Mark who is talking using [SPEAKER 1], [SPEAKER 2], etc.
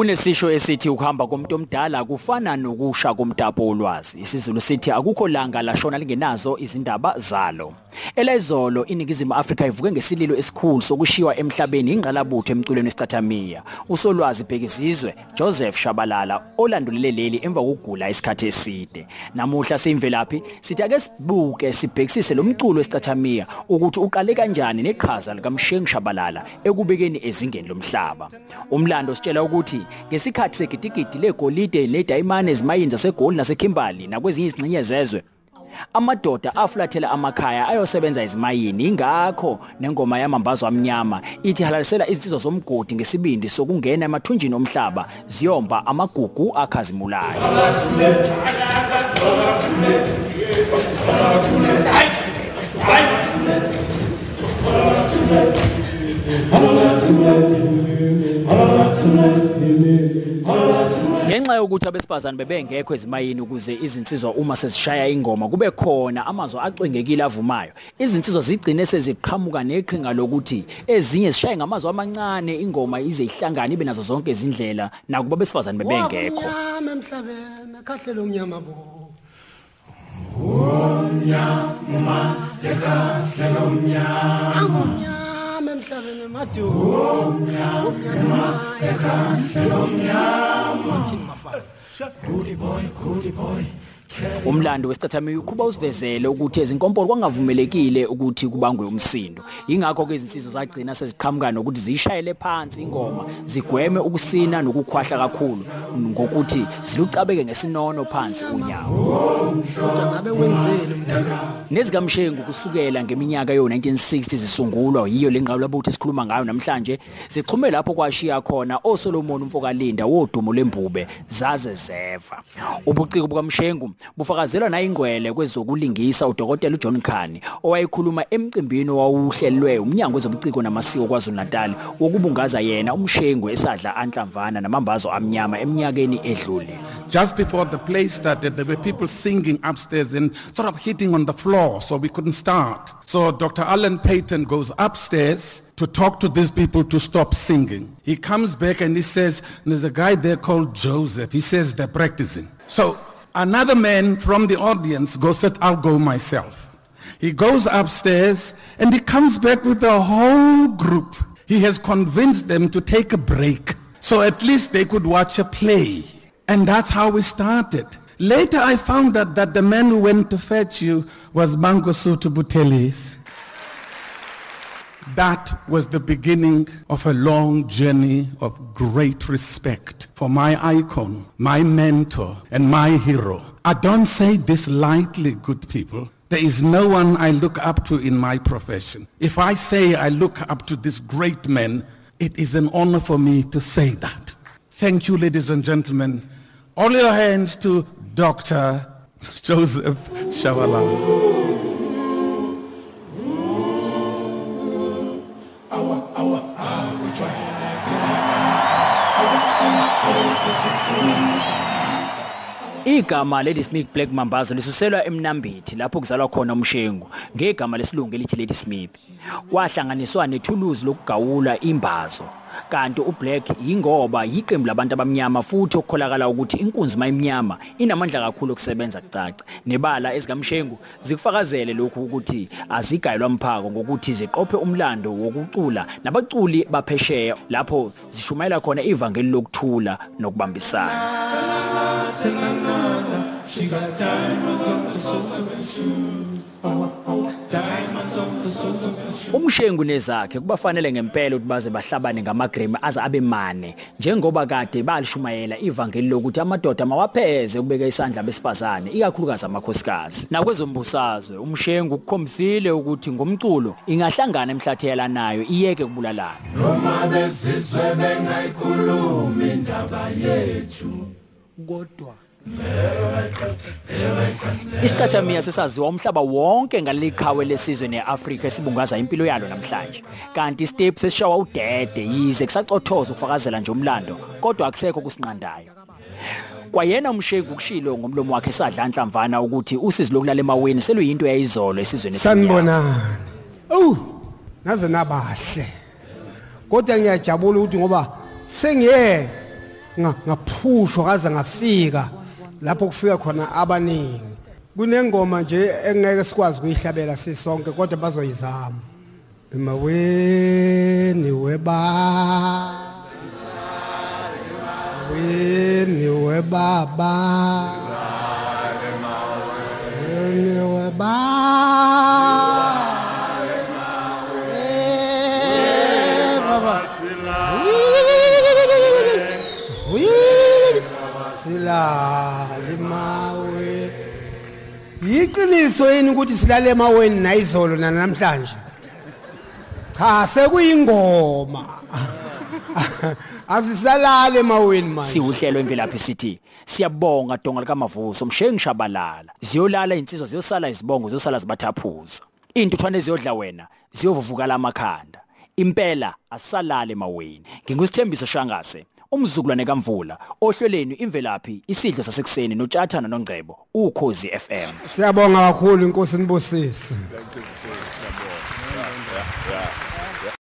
[SPEAKER 1] Kunesisho esithi ukuhamba komuntu omdala kufana nokusha komtapo olwazi. Isizulu sithi akukho langa lashona lingenazo izindaba zalo. Elezolo iningizimu Afrika ivuke ngesililo esikhulu sokushiwa emhlabeni ingqalabutho emculweni wesicathamiya. Usolwazi bhekizizwe Joseph Shabalala olandulele leli emva kokugula isikhathi eside. Namuhla simvelaphi sithi ake sibuke sibhekisise lo mculo wesicathamiya ukuthi uqale kanjani neqhaza likaMshengu Shabalala ekubekeni ezingeni lomhlaba. Umlando sitshela ukuthi ngesikhathi segidigidi legolide nedayimane ezimayini zaseGoli naseKimberley nakwezinye izingxenye zezwe. Amadoda afulathela amakhaya ayosebenza ezimayini ingakho nengoma yamambazo amnyama ithi halalisela izinsizwa zomgodi ngesibindi sokungena emathunjini omhlaba ziyomba amagugu akhazimulayo. Ngenxa yokuthi abesifazane bebengekho ezimayini ukuze izinsizwa uma sezishaya ingoma kube khona amazwi acwengekile avumayo izinsizwa zigcine seziqhamuka neqhinga lokuthi ezinye zishaye ngamazwi amancane ingoma ize ihlangane ibe nazo zonke izindlela nakuba abesifazane bebengekho
[SPEAKER 2] Wamnyama emhlabeni akhahlele umnyama bo. Umnyama umnyama emhlabeni madu. Umnyama ekhahlele umnyama. Thini bafana?
[SPEAKER 1] umlando wesicathamiya ukhuba usivezele ukuthi ezinkompolo kwangavumelekile ukuthi kubangwe umsindo ingakho ke izinsizwa zagcina seziqhamuka nokuthi ziyishayele phansi ingoma zigweme ukusina nokukhwahla kakhulu ngokuthi zilucabeke ngesinono phansi unyawo
[SPEAKER 2] Kodwa ngabe wenzeni umntana?
[SPEAKER 1] nezikamshengu kusukela ngeminyaka yo-1960 zisungulwa yiyo le ngqalabutho esikhuluma ngayo namhlanje. Zichume lapho kwashiya khona osolomon umfokalinda wodumo lembube zaze zeva ubuciko bukamshengu bufakazelwa nayingcwele kwezokulingisa udokotela uJohn Khani owayekhuluma emcimbini owawuhlelwe umnyango wezobuciko namasiko kwaZulu-Natal wokubungaza yena umshengu esadla anhlamvana namambazo amnyama eminyakeni edlule.
[SPEAKER 3] Just before the play started, there were people singing upstairs and sort of hitting on the floor, so we couldn't start. So Dr. Alan Payton goes upstairs to talk to these people to stop singing. He comes back and he says, there's a guy there called Joseph. He says they're practicing. So another man from the audience goes, said, I'll go myself. He goes upstairs and he comes back with the whole group. He has convinced them to take a break so at least they could watch a play. And that's how we started. Later I found that, that the man who went to fetch you was Mangosuthu Butelis. That was the beginning of a long journey of great respect for my icon, my mentor, and my hero. I don't say this lightly, good people. There is no one I look up to in my profession. If I say I look up to this great man, it is an honor for me to say that. Thank you, ladies and gentlemen. All your hands to Dr. Joseph Shabalala.
[SPEAKER 1] Igama Lady Smith Black Mambazo lisuselwa eMnambithi lapho kuzalwa khona umshengu ngegama lesilungu elithi Lady Smith. Kwahlanganiswa nethuluzi lokugawula imbazo. Kanti uBlack yingoba yiqembu labantu abamnyama futhi okukholakala ukuthi inkunzi mayimnyama inamandla kakhulu okusebenza kucaca. Nebala ezikamshengu zikufakazele lokhu ukuthi azigayelwa mphako ngokuthi ziqophe umlando wokucula nabaculi baphesheya lapho zishumayela khona ivangeli lokuthula nokubambisana. Umshengu nezakhe kubafanele ngempela ukuthi baze bahlabane ngamagremi aze abe mane njengoba kade balishumayela ivangeli lokuthi amadoda mawapheze ukubeka isandla besifazane ikakhulukazi amakhosikazi. Nakwezombusazwe umshengu ukukhombisile ukuthi ngomculo ingahlangana emhlathiyelanayo iyeke kubulalana
[SPEAKER 2] Kodwa
[SPEAKER 1] Isicathamiya sesaziwa umhlaba wonke ngaleli qhawe lesizwe neAfrika esibungaza impilo yalo namhlanje. Kanti step seshawa udede yize kusacothoza ukufakazela nje umlando kodwa akusekho kusinqandayo. Kwayena umshengu kushilo ngomlomo wakhe sadla anhlamvana ukuthi usizi lokulala emaweni seluyinto yayizolo esizweni
[SPEAKER 2] sanibonani. Awu, naze nabahle. Kodwa ngiyajabula ukuthi ngoba sengiye nga- ngaphushwa kaze ngafika lapho kufika khona abaningi. Kunengoma nje engeke sikwazi ukuyihlabela sisonke kodwa bazoyizama. Emaweni weba weni webaba weni weba Eh, baba silale mawe. Yiqiniso yini ukuthi silale emaweni nayizolo nanamhlanje? Cha sekuyingoma. Asisalale emaweni manje.
[SPEAKER 1] Siwuhlelo imvelaphi sithi siyabonga donga likamavuso mshengi shabalala. Ziyolala insizwa ziyosala izibongo ziyosala zibathaphuza intuthwane ziyodla wena ziyovuvukala amakhanda. Impela asalale maweni ngingusithembiso shangase. umzukulwane kamvula ohlelweni imvelaphi isidlo sasekuseni notshathana nongcebo ukhozi FM
[SPEAKER 2] siyabonga kakhulu inkosi nibusise. Siyabonga.